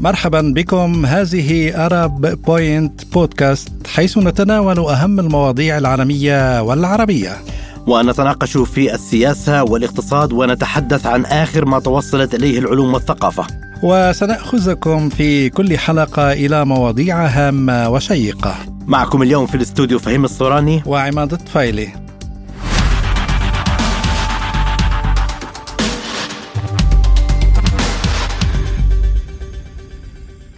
مرحبا بكم. هذه أرب بوينت بودكاست حيث نتناول أهم المواضيع العالمية والعربية. ونتناقش في السياسة والاقتصاد ونتحدث عن آخر ما توصلت إليه العلوم والثقافة. وسنأخذكم في كل حلقة إلى مواضيع هامة وشيقة. معكم اليوم في الاستوديو فهيم الصوراني. وعماد الطفيلي.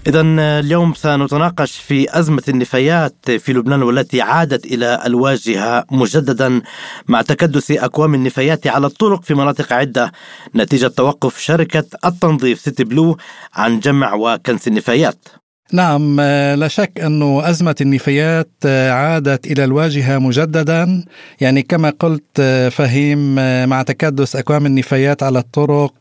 إذا اليوم سنتناقش في أزمة النفايات في لبنان والتي عادت إلى الواجهة مجددا مع تكدس أكوام النفايات على الطرق في مناطق عدة نتيجة توقف شركة التنظيف سيتي بلو عن جمع وكنس النفايات. نعم لا شك أنه أزمة النفايات عادت إلى الواجهة مجددا يعني كما قلت فهيم مع تكدس أكوام النفايات على الطرق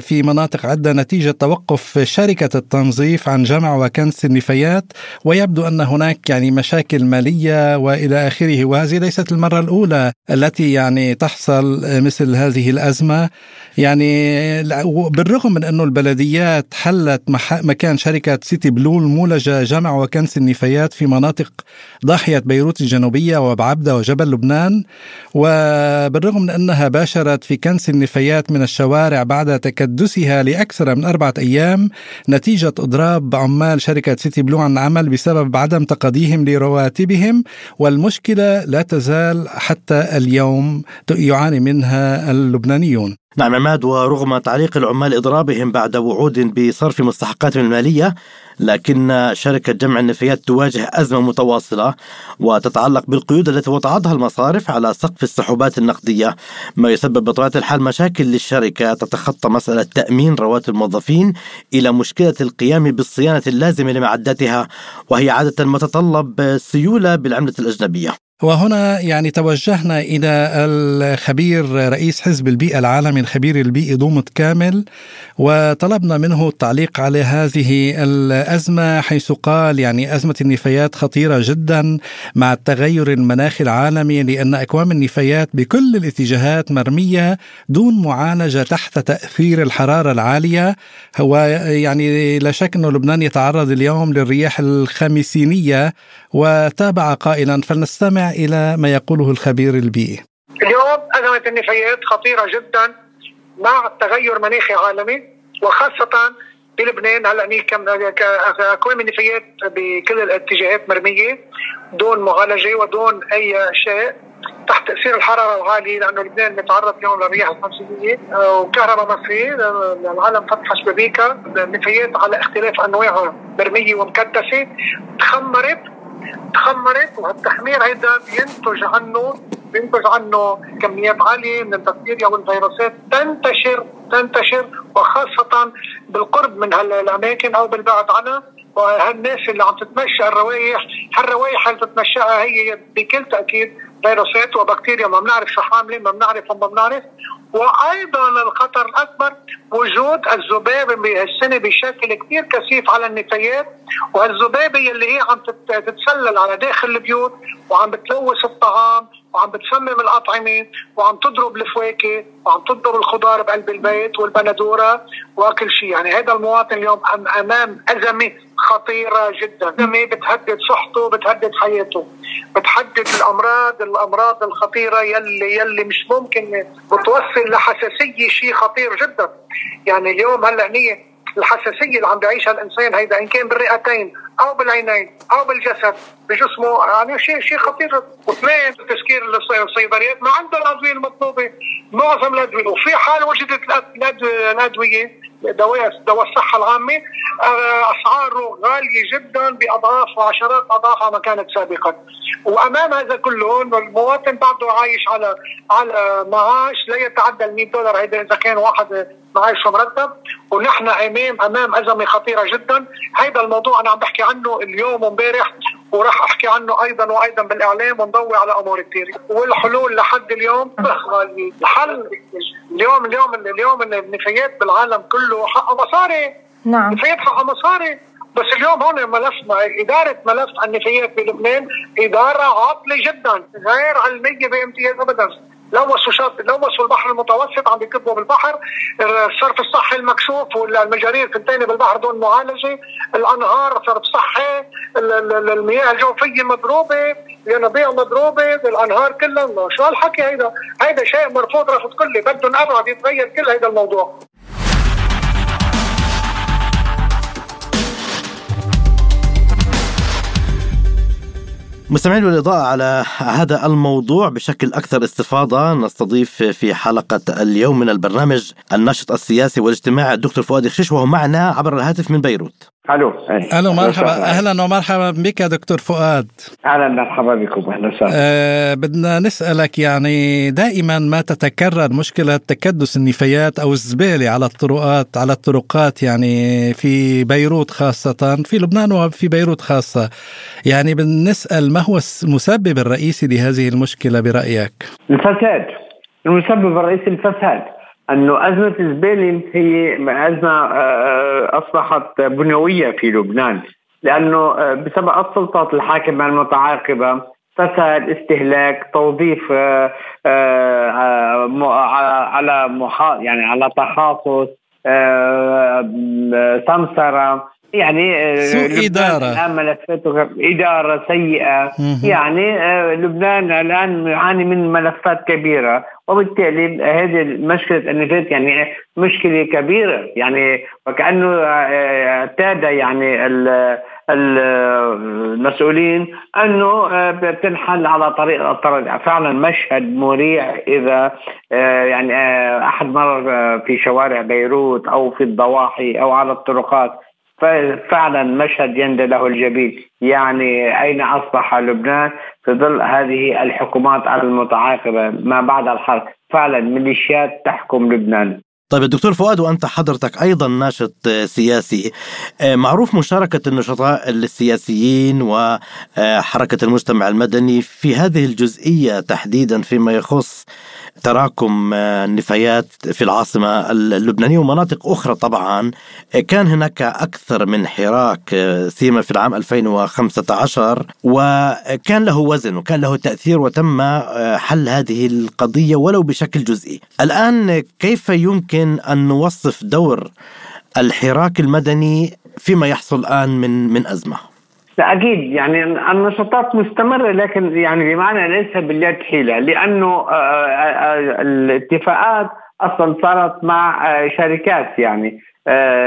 في مناطق عدة نتيجة توقف شركة التنظيف عن جمع وكنس النفايات ويبدو أن هناك يعني مشاكل مالية وإلى آخره وهذه ليست المرة الأولى التي يعني تحصل مثل هذه الأزمة. يعني بالرغم من أنه البلديات حلت مكان شركة سيتي بلو المولجة جمع وكنس النفايات في مناطق ضاحية بيروت الجنوبية وبعبدة وجبل لبنان وبالرغم من أنها باشرت في كنس النفايات من الشوارع بعد تكدسها لأكثر من أربعة أيام نتيجة إضراب عمال شركة سيتي بلو عن العمل بسبب عدم تقاضيهم لرواتبهم والمشكلة لا تزال حتى اليوم يعاني منها اللبنانيون. نعم عماد ورغم تعليق العمال إضرابهم بعد وعود بصرف مستحقاتهم المالية لكن شركة جمع النفايات تواجه أزمة متواصلة وتتعلق بالقيود التي وضعتها المصارف على سقف السحوبات النقدية ما يسبب بطبيعة الحال مشاكل للشركة تتخطى مسألة تأمين رواتب الموظفين إلى مشكلة القيام بالصيانة اللازمة لمعداتها وهي عادة ما تتطلب سيولة بالعملة الأجنبية. وهنا يعني توجهنا إلى الخبير رئيس حزب البيئة العالمي الخبير البيئي دومت كامل وطلبنا منه التعليق على هذه الأزمة حيث قال يعني أزمة النفايات خطيرة جدا مع التغير المناخي العالمي لأن أكوام النفايات بكل الاتجاهات مرمية دون معالجة تحت تأثير الحرارة العالية. هو يعني لا شك أنه لبنان يتعرض اليوم للرياح الخمسينية وتابع قائلا فلنستمع إلى ما يقوله الخبير البيئي. اليوم أزمة النفايات خطيرة جدا مع التغير مناخي عالمي وخاصة بلبنان. هلأ اكوام النفايات بكل الاتجاهات مرمية دون معالجة ودون أي شيء تحت تأثير الحرارة العاليه لأنه لبنان متعرض اليوم للرياح الخمسينيه وكهرباء ما في العالم فتح شبابيكها النفايات على اختلاف انواعها مرمية ومكدسة تخمرت تخمرت وهالتخمير هيدا بينتج عنه بينتج عنه كميات عالية من البكتيريا والفيروسات تنتشر تنتشر وخاصة بالقرب من هالاماكن أو بالبعد عنها. وهالناس اللي عم تتمشى الروائح هالروائح اللي تتمشاها هي بكل تأكيد فيروسات وبكتيريا. ما بنعرف شو حاملة ما بنعرف ما بنعرف. وأيضا الخطر الأكبر وجود الذبابه بهالسنه بشكل كثير كثيف على النفايات والذبابه اللي هي عم تتسلل على داخل البيوت وعم بتلوث الطعام وعم بتسمم الأطعمة وعم تضرب الفواكه وعم تضرب الخضار بقلب البيت والبندورة وكل شيء. يعني هذا المواطن اليوم أمام أزمة خطيرة جدا. أزمة بتهدد صحته بتهدد حياته. بتحدد الأمراض الأمراض الخطيرة يلي يلي مش ممكن بتوصل لحساسية شيء خطير جدا. يعني اليوم هلأ هي الحساسية اللي عم بيعيشها الإنسان هيدا إن كان بالرئتين أو بالعينين أو بالجسد بجسمه يعني شيء شيء خطير. واثنين تسكير الصيدليات ما عندهم الأدوية المطلوبة معظم الأدوية. وفي حال وجدت الأدوية دواء دواء الصحة العامة. آه، أسعاره غالية جدا بأضعاف وعشرات أضعاف ما كانت سابقا. وأمام هذا كله المواطن بعده عايش على على معاش لا يتعدى ال 100 دولار. هذا إذا كان واحد معاشه مرتب. ونحن أمام أمام أزمة خطيرة جدا. هذا الموضوع أنا عم بحكي عنه اليوم وامبارح وراح أحكي عنه أيضا وأيضا بالإعلام ونضوي على أمور كثير والحلول لحد اليوم الحل اليوم اليوم اليوم النفايات بالعالم كله حقها مصاري. نعم. نفايات حقها مصاري. بس اليوم هون ملف إدارة ملف النفايات بلبنان إدارة عاطلة جدا غير علمية بامتياز أبدا. لوثوا شاطئ لوثوا البحر المتوسط عم بيكبوا بالبحر. الصرف الصحي المكشوف والمجاري الثنتين بالبحر دون معالجة. الأنهار صرف صحي. المياه الجوفية مضروبة. ينابيع مضروبة. الأنهار كلها شو هالحكي هيدا؟ هيدا شيء مرفوض رفض كلي بدهم أبعد يتغير كل هيدا الموضوع. مستمعين الإضاءة على هذا الموضوع بشكل أكثر استفاضة نستضيف في حلقة اليوم من البرنامج الناشط السياسي والاجتماعي الدكتور فؤاد خشيش وهو معنا عبر الهاتف من بيروت. ألو. ألو مرحبا. أهلا ومرحبا بك دكتور فؤاد. أهلا مرحبا بكم. أهلا وسهلا. أه بدنا نسألك يعني دائما ما تتكرر مشكلة تكدس النفايات أو الزبالة على الطرقات على الطرقات يعني في بيروت خاصة في لبنان وفي بيروت خاصة. يعني بنسأل ما هو المسبب الرئيسي لهذه المشكلة برأيك؟ الفساد. المسبب الرئيسي الفساد أنه أزمة الزباله هي أزمة آه، أصبحت بنيويه في لبنان. لأنه آه، بسبب السلطات الحاكمة المتعاقبة فساد استهلاك توظيف آه، على محا يعني على تخصص سمسرة يعني سوء إدارة. ملفاته إدارة سيئة. يعني لبنان الآن يعاني من ملفات كبيرة. وبالتالي هذه مشكلة النفايات يعني مشكلة كبيرة. يعني وكأنه اعتاد يعني المسؤولين أنه بتنحل على طريق الطرد. فعلا مشهد مريع إذا يعني أحد مر في شوارع بيروت أو في الضواحي أو على الطرقات. فعلا مشهد يندى له الجبين. يعني أين أصبح لبنان؟ في ظل هذه الحكومات المتعاقبة ما بعد الحرب. فعلا ميليشيات تحكم لبنان. طيب الدكتور فؤاد وأنت حضرتك أيضا ناشط سياسي. معروف مشاركة النشطاء السياسيين وحركه المجتمع المدني في هذه الجزئية تحديدا فيما يخص تراكم النفايات في العاصمة اللبنانية ومناطق أخرى طبعا. كان هناك أكثر من حراك سيما في العام 2015 وكان له وزن وكان له تأثير وتم حل هذه القضية ولو بشكل جزئي. الآن كيف يمكن أن نوصف دور الحراك المدني فيما يحصل الآن من من أزمة؟ لا أكيد. يعني النشاطات مستمرة لكن يعني بمعنى ليس باليد حيلة لأنه آه، آه، آه، الاتفاقات أصلا صارت مع شركات يعني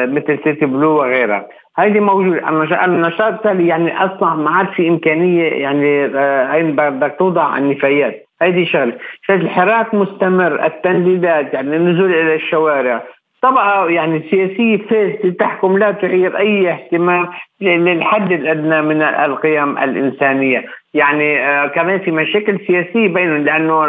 مثل سيتي بلو وغيرها. هذه موجودة. النشاط يعني أصلا ما عاد في إمكانية يعني أين بدك توضع النفايات. هذه شغلة. شغلة الحراك مستمر التنديدات يعني النزول إلى الشوارع. طبعا يعني سياسية فاسدة تحكم لا تعير أي اهتمام للحد الأدنى من القيم الإنسانية. يعني آه، كمان في مشاكل سياسية بينهم لأنه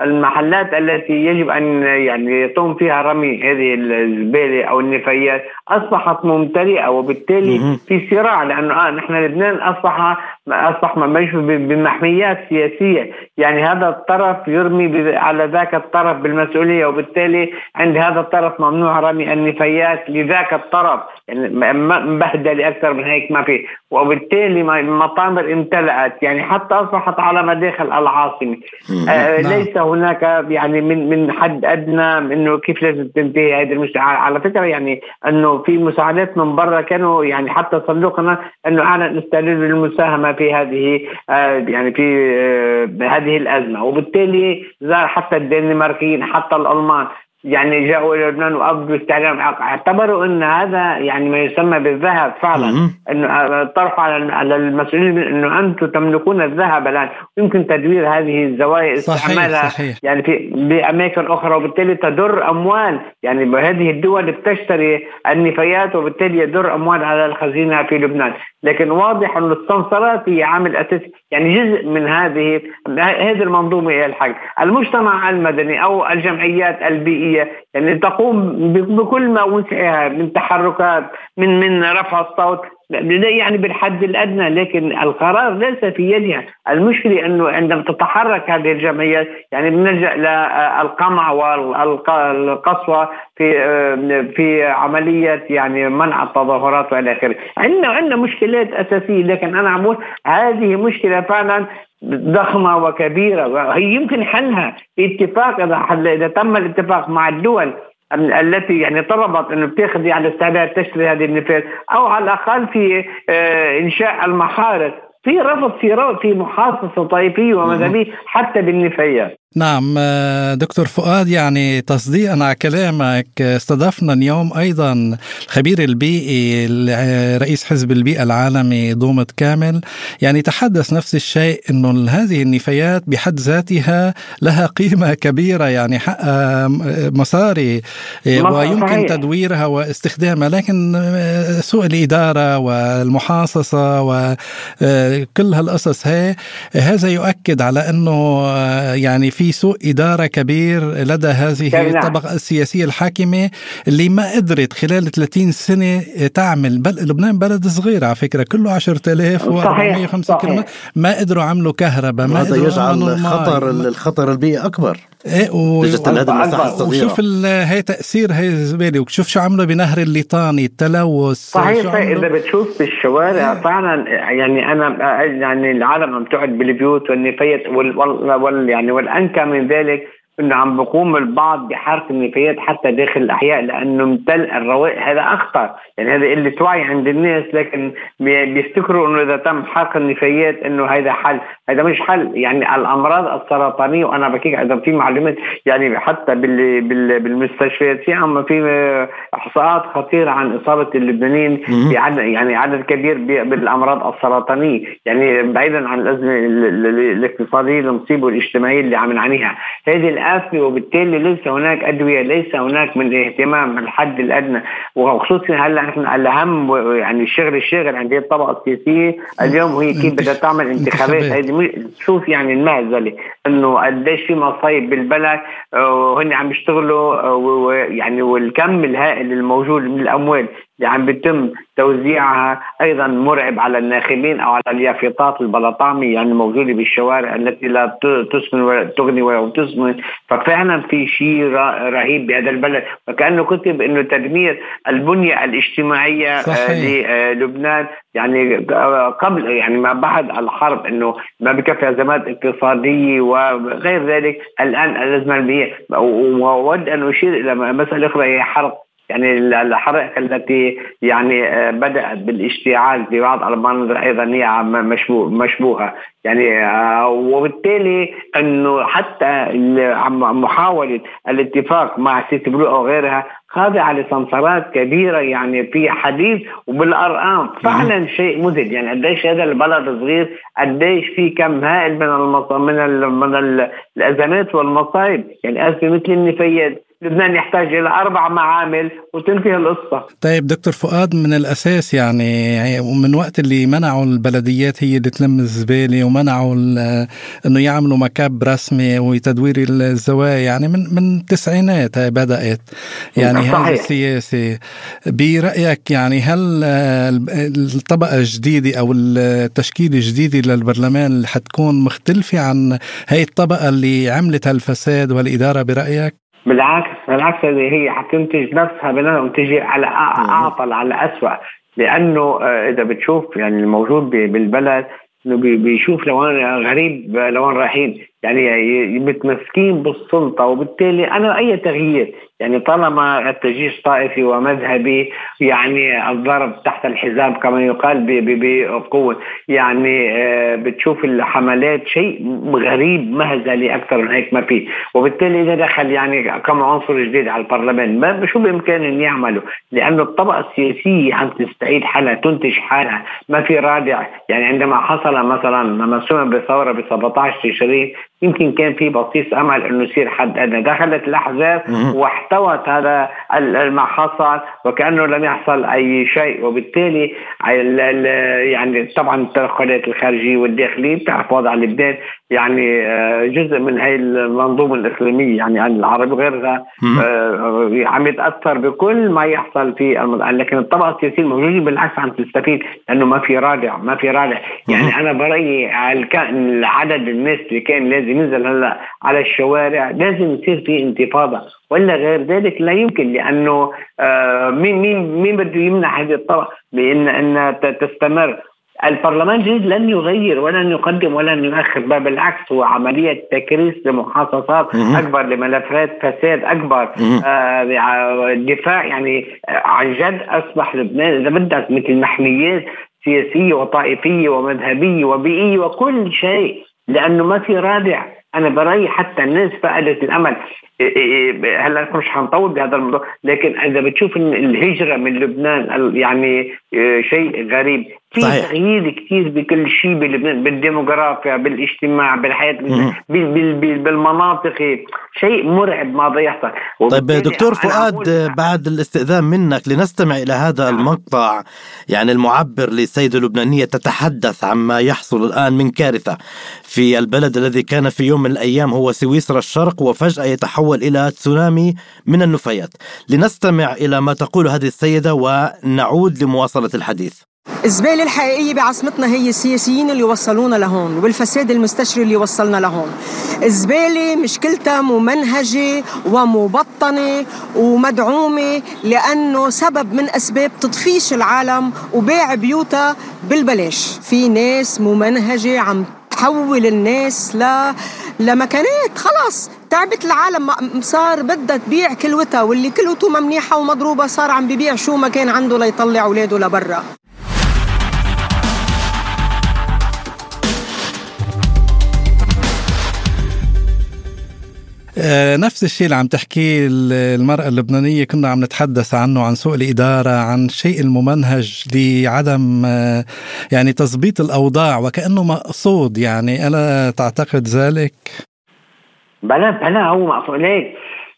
المحلات التي يجب أن يعني يتم فيها رمي هذه الزبالة أو النفايات أصبحت ممتلئة وبالتالي في صراع لأنه آه نحن لبنان أصبح أصبح بمحميات سياسية. يعني هذا الطرف يرمي على ذاك الطرف بالمسؤولية وبالتالي عند هذا الطرف ممنوع رمي النفايات لذاك الطرف. يعني مبهدل أكثر من هيك ما في. وبالتالي المطامر امتلأت. يعني حتى أصبحت على مداخل العاصمة. آه نعم. ليس هناك يعني من من حد أدنى إنه كيف لازم تنتهي هذه المشكلة. على فكرة يعني إنه في مساعدات من برا كانوا يعني حتى صندوقنا أنه أعلن استعداده للمساهمه في هذه آه يعني في آه هذه الأزمة. وبالتالي زار حتى الدنماركيين حتى الألمان يعني جاءوا إلى لبنان وابدوا استعلام اعتبروا إن هذا يعني ما يسمى بالذهب فعلا. إنه طرح على المسؤولين إنه أنتم تملكون الذهب الآن. يمكن تدوير هذه الزوايا استعمالها. صحيح. يعني في بأماكن أخرى وبالتالي تدر أموال. يعني هذه الدول بتشتري النفايات وبالتالي يدر أموال على الخزينة في لبنان. لكن واضح إنه السمسرات هي عامل اساسي يعني جزء من هذه هذه المنظومة هي الحق المجتمع المدني أو الجمعيات البيئيه يعني تقوم بكل ما وسعها من تحركات من من رفع الصوت. يعني بالحد الأدنى لكن القرار ليس في يدها، المشكلة إنه عندما تتحرك هذه الجمعيات يعني بنلجأ للقمع والقسوة في في عملية يعني منع التظاهرات وإلى آخره، عندنا عندنا مشكلات أساسية لكن أنا عم هذه مشكلة فعلا ضخمة وكبيرة. هي يمكن حلها اتفاق إذا تم الاتفاق مع الدول التي يعني طلبت انه بتاخذ يعني استعداد تشتري هذه النفايات أو على الأقل في آه، إنشاء المحارس في رفض في في محاصصة طائفية ومذهبية حتى بالنفايات نعم آه، دكتور فؤاد يعني تصديقا على كلامك استضفنا اليوم أيضا الخبير البيئي رئيس حزب البيئة العالمي دومت كامل. يعني تحدث نفس الشيء إنه هذه النفايات بحد ذاتها لها قيمة كبيرة يعني حقها مصاري آه، ويمكن تدويرها واستخدامها. لكن آه، سوء الإدارة والمحاصصة وكل هالقصص هي هذا يؤكد على إنه يعني في سوء إدارة كبير لدى هذه نعم. الطبقة السياسية الحاكمة اللي ما قدرت خلال 30 سنة تعمل. بل لبنان بلد صغير على فكرة كله 10000 و450 كيلومتر. ما قدروا عملوا كهرباء ما هذا يجعل خطر الخطر البيئي أكبر. إيه و... وشوف هي تأثير هي الزباله وشوف شو عملوا بنهر الليطاني التلوث صحيح إذا بتشوف في الشوارع فعلا يعني أنا يعني العالم عم تقعد بالبيوت والنفايات وال, وال... يعني والأنكى من ذلك. إنه عم بقوم البعض بحرق النفايات حتى داخل الأحياء لأنه امتلء الروائح. هذا أخطر. يعني هذا قله وعي عند الناس لكن بيفتكروا إنه إذا تم حرق النفايات إنه هذا حل. هذا مش حل. يعني الأمراض السرطانية وأنا بحكيك إذا في معلومات يعني حتى بال بال بالمستشفيات في عم في إحصاءات خطيرة عن إصابة اللبنانيين بعدد يعني عدد كبير بالأمراض السرطانية. يعني بعيدا عن الأزمة الاقتصادية المصيبة والاجتماعيه اللي عم نعانيها. هذه الآفة وبالتالي ليس هناك أدوية ليس هناك من الاهتمام الحد الأدنى. وخصوصا هلا نحن الأهم يعني الشغل الشاغل عند الطبقة السياسية؟ اليوم هي كيف بدها تعمل انتخابات. هيدي شوف يعني المهزلة إنه قديش في مصايب بالبلد وهن عم يشتغلوا يعني والكم الهائل الموجود من الأموال. اللي عم بيتم توزيعها أيضا مرعب على الناخبين أو على اليافطات البلطامي يعني الموجودة بالشوارع التي لا تسمن ولا تغني ولا تسمن. ففعلا في شيء رهيب بهذا البلد. وكأنه كتب إنه تدمير البنية الاجتماعية آه، صحيح. للبنان يعني قبل يعني ما بعد الحرب إنه ما بكفي أزمات اقتصادية وغير ذلك الآن الأزمة البيئيه واود أن أشير إلى مسألة أخرى هي حرب يعني الحرائق التي يعني آه، بدأت بالاشتعال في بعض المناطق أيضا هي مشبوهة. يعني آه، وبالتالي إنه حتى محاولة الاتفاق مع سيتي بلو أو غيرها خاضعة لسمسرات كبيرة يعني في حديث وبالأرقام. فعلا شيء مذهل. يعني قديش هذا البلد صغير قديش في كم هائل من المص... من ال... من الأزمات والمصايب. يعني ازمه مثل النفايات. لبنان يحتاج إلى أربع معامل وتنتهي القصة. طيب دكتور فؤاد من الأساس يعني من وقت اللي منعوا البلديات هي اللي تلم الزبالة ومنعوا إنه يعملوا مكب رسمي وتدوير الزوايا يعني من من التسعينات هاي بدأت يعني هذه السياسة برأيك يعني هل الطبقة الجديدة أو التشكيلة الجديدة للبرلمان حتكون مختلفة عن هاي الطبقة اللي عملت هالفساد والإدارة برأيك؟ بالعكس بالعكس هي حتنتج نفسها بنفسها وتجي على أعطل على اسوء لأنه آه، إذا بتشوف يعني الموجود بالبلد إنه بيشوف لوين غريب لوين رايحين يعني متمسكين بالسلطة وبالتالي أنا أي تغيير يعني طالما التجيش طائفي ومذهبي يعني الضرب تحت الحزام كما يقال بقوة. يعني آه، بتشوف الحملات شيء غريب مهزلي أكثر من هيك ما في. وبالتالي إذا دخل يعني كم عنصر جديد على البرلمان ما شو بامكانهم يعملوا لأنه الطبقة السياسية عم تستعيد حالها تنتج حالها. ما في رادع. يعني عندما حصل مثلا لما سمع بثورة ب 17 تشرين يمكن كان في بصيص أمل إنه يصير حد أدنى. دخلت الاحزاب واحتوت هذا ما حصل وكأنه لم يحصل أي شيء. وبالتالي يعني طبعا التدخلات الخارجية والداخلية بتعرف وضع لبنان يعني آه، جزء من هاي المنظومة الاقليميه يعني العربي وغيرها آه، عم يتأثر بكل ما يحصل في لكن الطبقة السياسية الموجودة بالعكس عم تستفيد لأنه ما في رادع ما في رادع. يعني أنا برأيي عدد الناس اللي كان لازم ينزل هلأ على الشوارع لازم يصير في انتفاضة. ولا غير ذلك لا يمكن لأنه آه، مين مين مين بده يمنع هذه الطبقة؟ بأن أنها تستمر. البرلمان الجديد لن يغير ولن يقدم ولن يؤخر بل بالعكس هو عملية تكريس لمحاصصات أكبر لملفات فساد أكبر. آه دفاع يعني عن جد أصبح لبنان إذا بدك مثل محميات سياسية وطائفية ومذهبية وبيئية وكل شيء لأنه ما في رادع. أنا برأيي حتى الناس فقدت الأمل. إيه، إيه، إيه، هلأ مش حنطول بهذا الموضوع لكن إذا بتشوف الهجرة من لبنان يعني شيء غريب. في تغيير كثير بكل شيء بالديموغرافيا بالاجتماع بالحياة بالمناطق. شيء مرعب ماذا يحصل طيب دكتور فؤاد بعد الاستئذان منك لنستمع إلى هذا نعم. المقطع يعني المعبر للسيدة اللبنانية تتحدث عما يحصل الآن من كارثة في البلد الذي كان في يوم من الأيام هو سويسرا الشرق وفجأة يتحول إلى تسونامي من النفايات. لنستمع إلى ما تقول هذه السيدة ونعود لمواصلة الحديث. الزبالة الحقيقية بعاصمتنا هي السياسيين اللي وصلونا لهون والفساد المستشري اللي وصلنا لهون. الزبالة مشكلتها ممنهجة ومبطنة ومدعومة لأنه سبب من أسباب تطفيش العالم وبيع بيوتها بالبلاش. في ناس ممنهجة عم تحول الناس ل... لمكانات. خلاص تعبت العالم صار بدها تبيع كلوتها واللي كلوته ممنيحة ومضروبة صار عم ببيع شو ما كان عنده ليطلع أولاده لبرا. نفس الشيء اللي عم تحكيه المرأة اللبنانية كنا عم نتحدث عنه عن سوء الإدارة عن شيء الممنهج لعدم آه، يعني تظبيط الأوضاع وكأنه مقصود. يعني ألا تعتقد ذلك؟ بلا بلا هو مقصود. ليك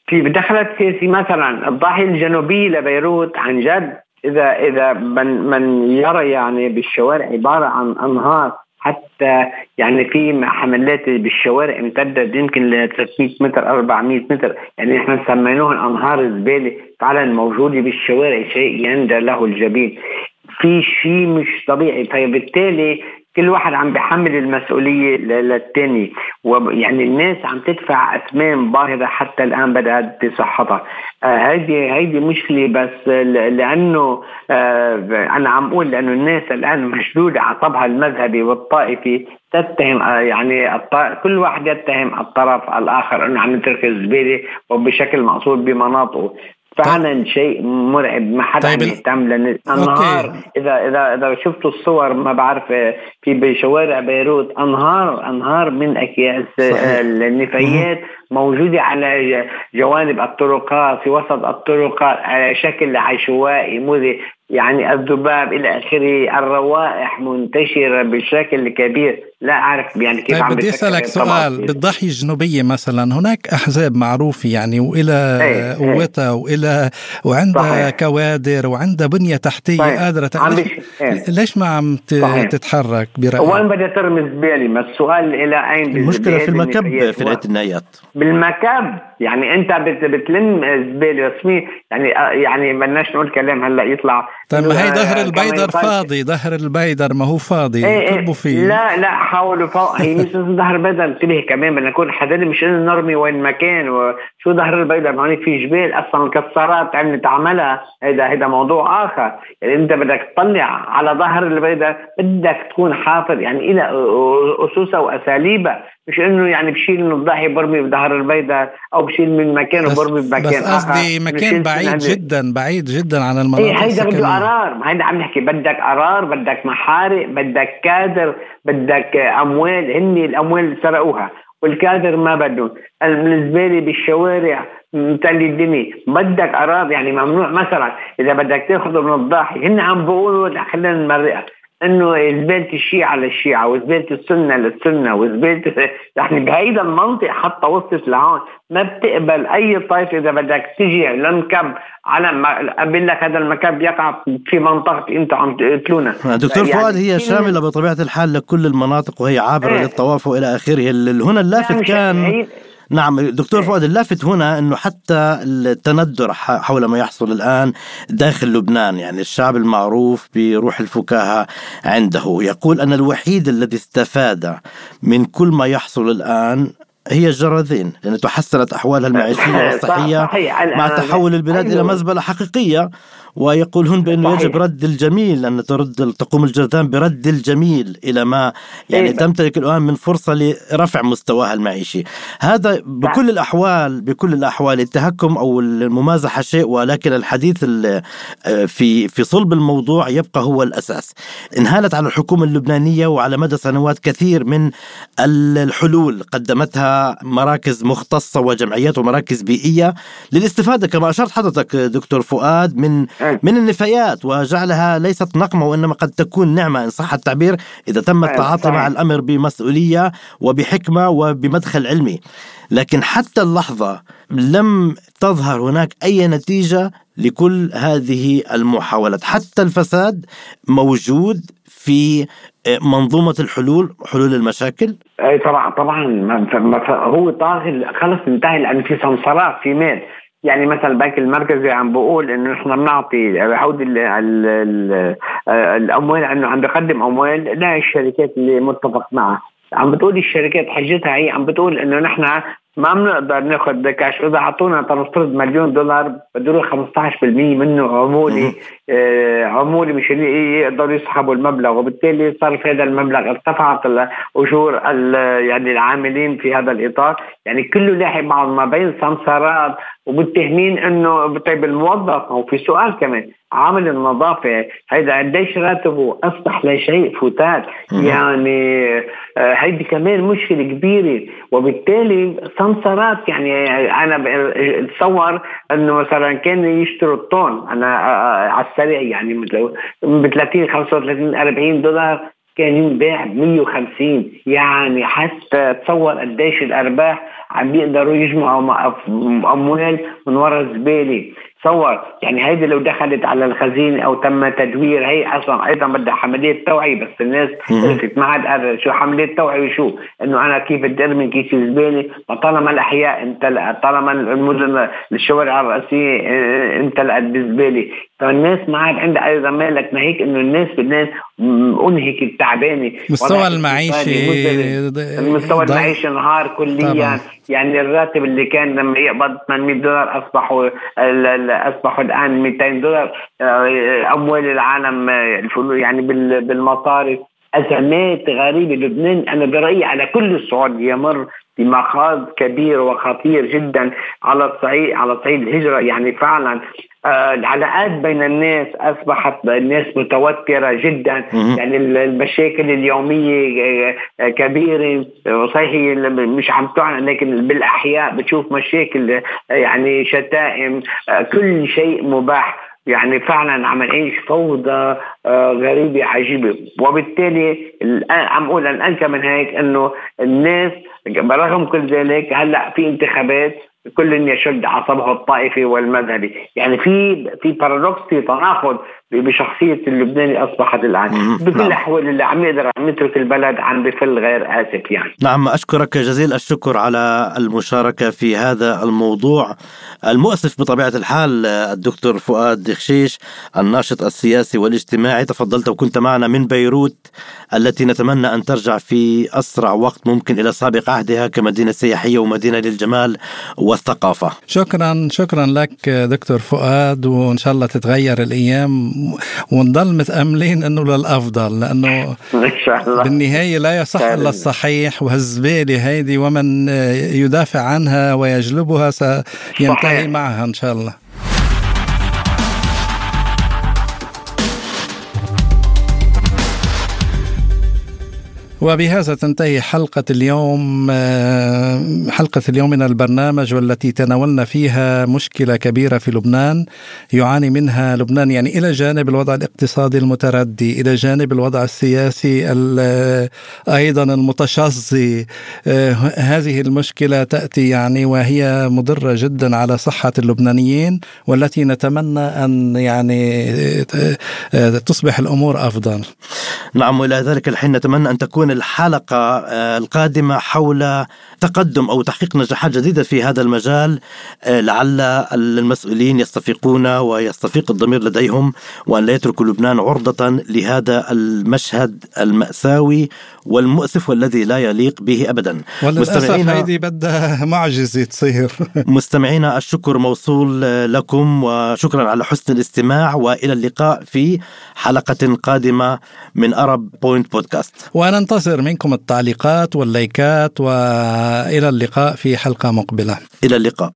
في دخلت سياسي مثلا الضاحية الجنوبية لبيروت عن جد إذا إذا من من يرى يعني بالشوارع عبارة عن أنهار. حتى يعني في حملات بالشوارع امتدت يمكن ل 300 متر 400 متر. يعني إحنا سميناهم انهار الزبالة. فعلا موجوده بالشوارع شيء يندى له الجبين. في شيء مش طبيعي. فبالتالي كل واحد عم بحمل المسؤولية للتاني. ويعني الناس عم تدفع أثمان باهظة حتى الآن بدأت بصحتها. هيدي آه هيدي مشكلة بس لأنه آه أنا عم أقول لأنه الناس الآن مشدودة على طبها المذهبي والطائفي تتهم آه يعني كل واحد يتهم الطرف الآخر أنه عم يترك الزبالة وبشكل مقصود بمناطقه. فعلا طيب. شيء مرعب. ما حدا طيب يهتم لأن أنهار اذا اذا إذا شفتوا الصور ما بعرف في بشوارع بيروت أنهار أنهار من أكياس النفايات. موجودة على جوانب الطرقات في وسط الطرقات على شكل عشوائي مذي يعني الذباب إلى آخره الروائح منتشرة بشكل كبير. لا أعرف يعني كيف طيب عم بدي أسألك سؤال. بالضاحيه الجنوبية مثلا هناك أحزاب معروفة يعني وإلى إيه، إيه. قوتها وإلى وعندها كوادر وعندها بنية تحتية صحيح. قادرة ليش, إيه. ليش ما عم تتحرك برأيك؟ وين بدها ترمي زباله ما السؤال إلى أين؟ المشكلة في المكب في النهايات بالمكب يعني انت بتلم زبالة رسميه يعني يعني بدناش نقول كلام هلأ يطلع طيب ما هي ظهر البيدر فاضي ظهر البيدر ما هو فاضي. إيه إيه فيه. لا لا حاولوا فوق. هي مش ظهر البيدر انتبه كمان بدنا نكون حددنا مش انه نرمي وين ما كان. وشو ظهر البيدر ما هون في جبال أصلا مكسرات عم نتعملها هيدا هيدا موضوع آخر. يعني أنت بدك تطلع على ظهر البيدر بدك تكون حافظ يعني إلى اسسها واساليبها مش إنه يعني بشيل من الضحيه برمي بظهر البيضة أو بشيل من مكان وبرمي بمكان بس قصدي مكان بعيد جدا بعيد جدا عن المناطق إيه هيدا بده قرار. هيدا عم نحكي بدك قرار بدك محارق بدك كادر بدك أموال. هن الأموال سرقوها والكادر ما بدهم. الزبالة بالشوارع متلي الدنيا. بدك قرار يعني ممنوع مثلا إذا بدك تأخذه من الضاحيه هن عم بيقولوا خلينا نمرقها. انه زباله الشيعة للشيعة وزباله السنة للسنة وزباله يعني بهيدا المنطق حتى وصلت لهون. ما بتقبل أي طائفة إذا بدك تجي لمكب على ما قبل لك هذا المكب يقع في منطقه أنت عم تقتلونا. دكتور يعني فؤاد هي شاملة بطبيعة الحال لكل المناطق وهي عابرة إيه. للطواف وإلى آخره. هنا اللافت كان نعم دكتور إيه. فؤاد اللافت هنا إنه حتى التندر حول ما يحصل الآن داخل لبنان يعني الشعب المعروف بروح الفكاهة عنده. يقول أن الوحيد الذي استفاد من كل ما يحصل الآن هي الجرذين لأن تحسنت أحوالها المعيشية والصحية مع تحول البلاد إلى مزبلة حقيقية. ويقولون بأنه يجب رد الجميل أن ترد تقوم الجرذان برد الجميل إلى ما يعني إيه. تمتلك الآن من فرصة لرفع مستواها المعيشي. هذا بكل الأحوال بكل الأحوال التهكم أو الممازحة شيء ولكن الحديث في في صلب الموضوع يبقى هو الأساس. انهالت على الحكومة اللبنانية وعلى مدى سنوات كثير من الحلول. قدمتها مراكز مختصة وجمعيات ومراكز بيئية للاستفادة كما أشرت حضرتك دكتور فؤاد من من النفايات وجعلها ليست نقمة وإنما قد تكون نعمة. إن صح التعبير إذا تم التعاطي مع الأمر بمسؤولية وبحكمة وبمدخل علمي. لكن حتى اللحظة لم تظهر هناك أي نتيجة لكل هذه المحاولات. حتى الفساد موجود في منظومة الحلول حلول المشاكل. اي طبعا طبعا. هو طاغي خلص انتهى لأن في سمسرات في مال يعني مثلا البنك المركزي عم بقول إنه نحن بنعطي عود الأموال إنه عم بقدم أموال للشركات اللي متفق معها. عم بتقول الشركات حجتها هي عم بتقول إنه نحن ما بنقدر ناخذ كاش. إذا أعطونا تنفترض مليون دولار بده يروح 15% منه عمولي. آه عمولي مشان يقدروا يسحبوا المبلغ. وبالتالي صار في هذا المبلغ ارتفعت اجور يعني العاملين في هذا الإطار. يعني كله لاحق معهم ما بين سمسارات ومتهمين إنه طيب الموظف. أو في سؤال كمان عامل النظافة هيدا قديش راتبه؟ اصبح لشيء فتات يعني آه، هيدي كمان مشكلة كبيرة. وبالتالي سمسرات يعني أنا اتصور إنه مثلا كانوا يشتروا الطن. أنا آه، آه، على السريع يعني ب 30 35 40 دولار كان ينباع ب 150 يعني حتى تصور قديش الأرباح عم بيقدروا يجمعوا أموال من وراء الزبالة. تصور يعني هيدي لو دخلت على الخزينه أو تم تدوير هي أصلا أيضا بدها حملات توعية بس الناس ما عاد شو حملات توعية وشو؟ إنه أنا كيف بدي أرمي كيس الزباله طالما الأحياء امتلأت طالما المدن الشوارع الرئيسية آه، امتلأت بالزباله فالناس ما عاد عندها أيضا مالك ما هيك إنه الناس بدنا انهك التعبانه مستوى المعيشي المستوى المعيشي انهار كليا. يعني الراتب اللي كان لما يقبض 800 دولار أصبحوا أصبحوا الآن 200 دولار. آه، أموال العالم آه، يعني بالمصارف أزمات غريبة. لبنان أنا برأيي على كل الصعود يمر بمخاض كبير وخطير جدا على الصعيد على صعيد الهجرة. يعني فعلا آه العلاقات بين الناس أصبحت الناس متوترة جدا. يعني المشاكل اليومية آه كبيرة صحيح مش عم تعلن لكن بالأحياء بتشوف مشاكل آه يعني شتائم كل شيء مباح. يعني فعلا عم نعيش فوضى آه غريبة عجيبة. وبالتالي عم أقول الان من هيك إنه الناس برغم كل ذلك هلأ في انتخابات كل يشد عصبه الطائفي والمذهبي. يعني في في بارادوكس في تناقض بشخصية اللبناني أصبحت الآن بكل نعم. الاحوال اللي عم يقدر عم يترك البلد عم بفل غير آسف يعني. نعم أشكرك جزيل الشكر على المشاركة في هذا الموضوع. المؤسف بطبيعة الحال الدكتور فؤاد خشيش الناشط السياسي والاجتماعي تفضلت وكنت معنا من بيروت التي نتمنى أن ترجع في أسرع وقت ممكن إلى سابق عهدها كمدينة سياحية ومدينة للجمال والثقافة. شكرا شكرا لك دكتور فؤاد وإن شاء الله تتغير الأيام ونضل متأملين إنه للأفضل لأنه إن شاء الله. بالنهاية لا يصح إلا الصحيح وهالزبالة هيدي ومن يدافع عنها ويجلبها سينتهي معها إن شاء الله. وبهذا تنتهي حلقة اليوم آه، حلقة اليوم من البرنامج والتي تناولنا فيها مشكلة كبيرة في لبنان يعاني منها لبنان يعني إلى جانب الوضع الاقتصادي المتردي إلى جانب الوضع السياسي أيضا المتشظي. آه، هذه المشكلة تأتي يعني وهي مضرة جدا على صحة اللبنانيين والتي نتمنى أن يعني آه، تصبح الأمور أفضل. نعم وإلى ذلك الحين نتمنى أن تكون الحلقة آه، القادمة حول تقدم أو تحقيق نجاحات جديدة في هذا المجال آه، لعل المسؤولين يستفيقون ويستفيق الضمير لديهم وأن لا يتركوا لبنان عرضة لهذا المشهد المأساوي والمؤسف والذي لا يليق به أبدا. وللأسف هيدي بدها معجزة تصير. مستمعينا الشكر موصول لكم وشكرا على حسن الاستماع وإلى اللقاء في حلقة قادمة من Arab Point Podcast. وننتظر منكم التعليقات واللايكات وإلى اللقاء في حلقة مقبلة. إلى اللقاء.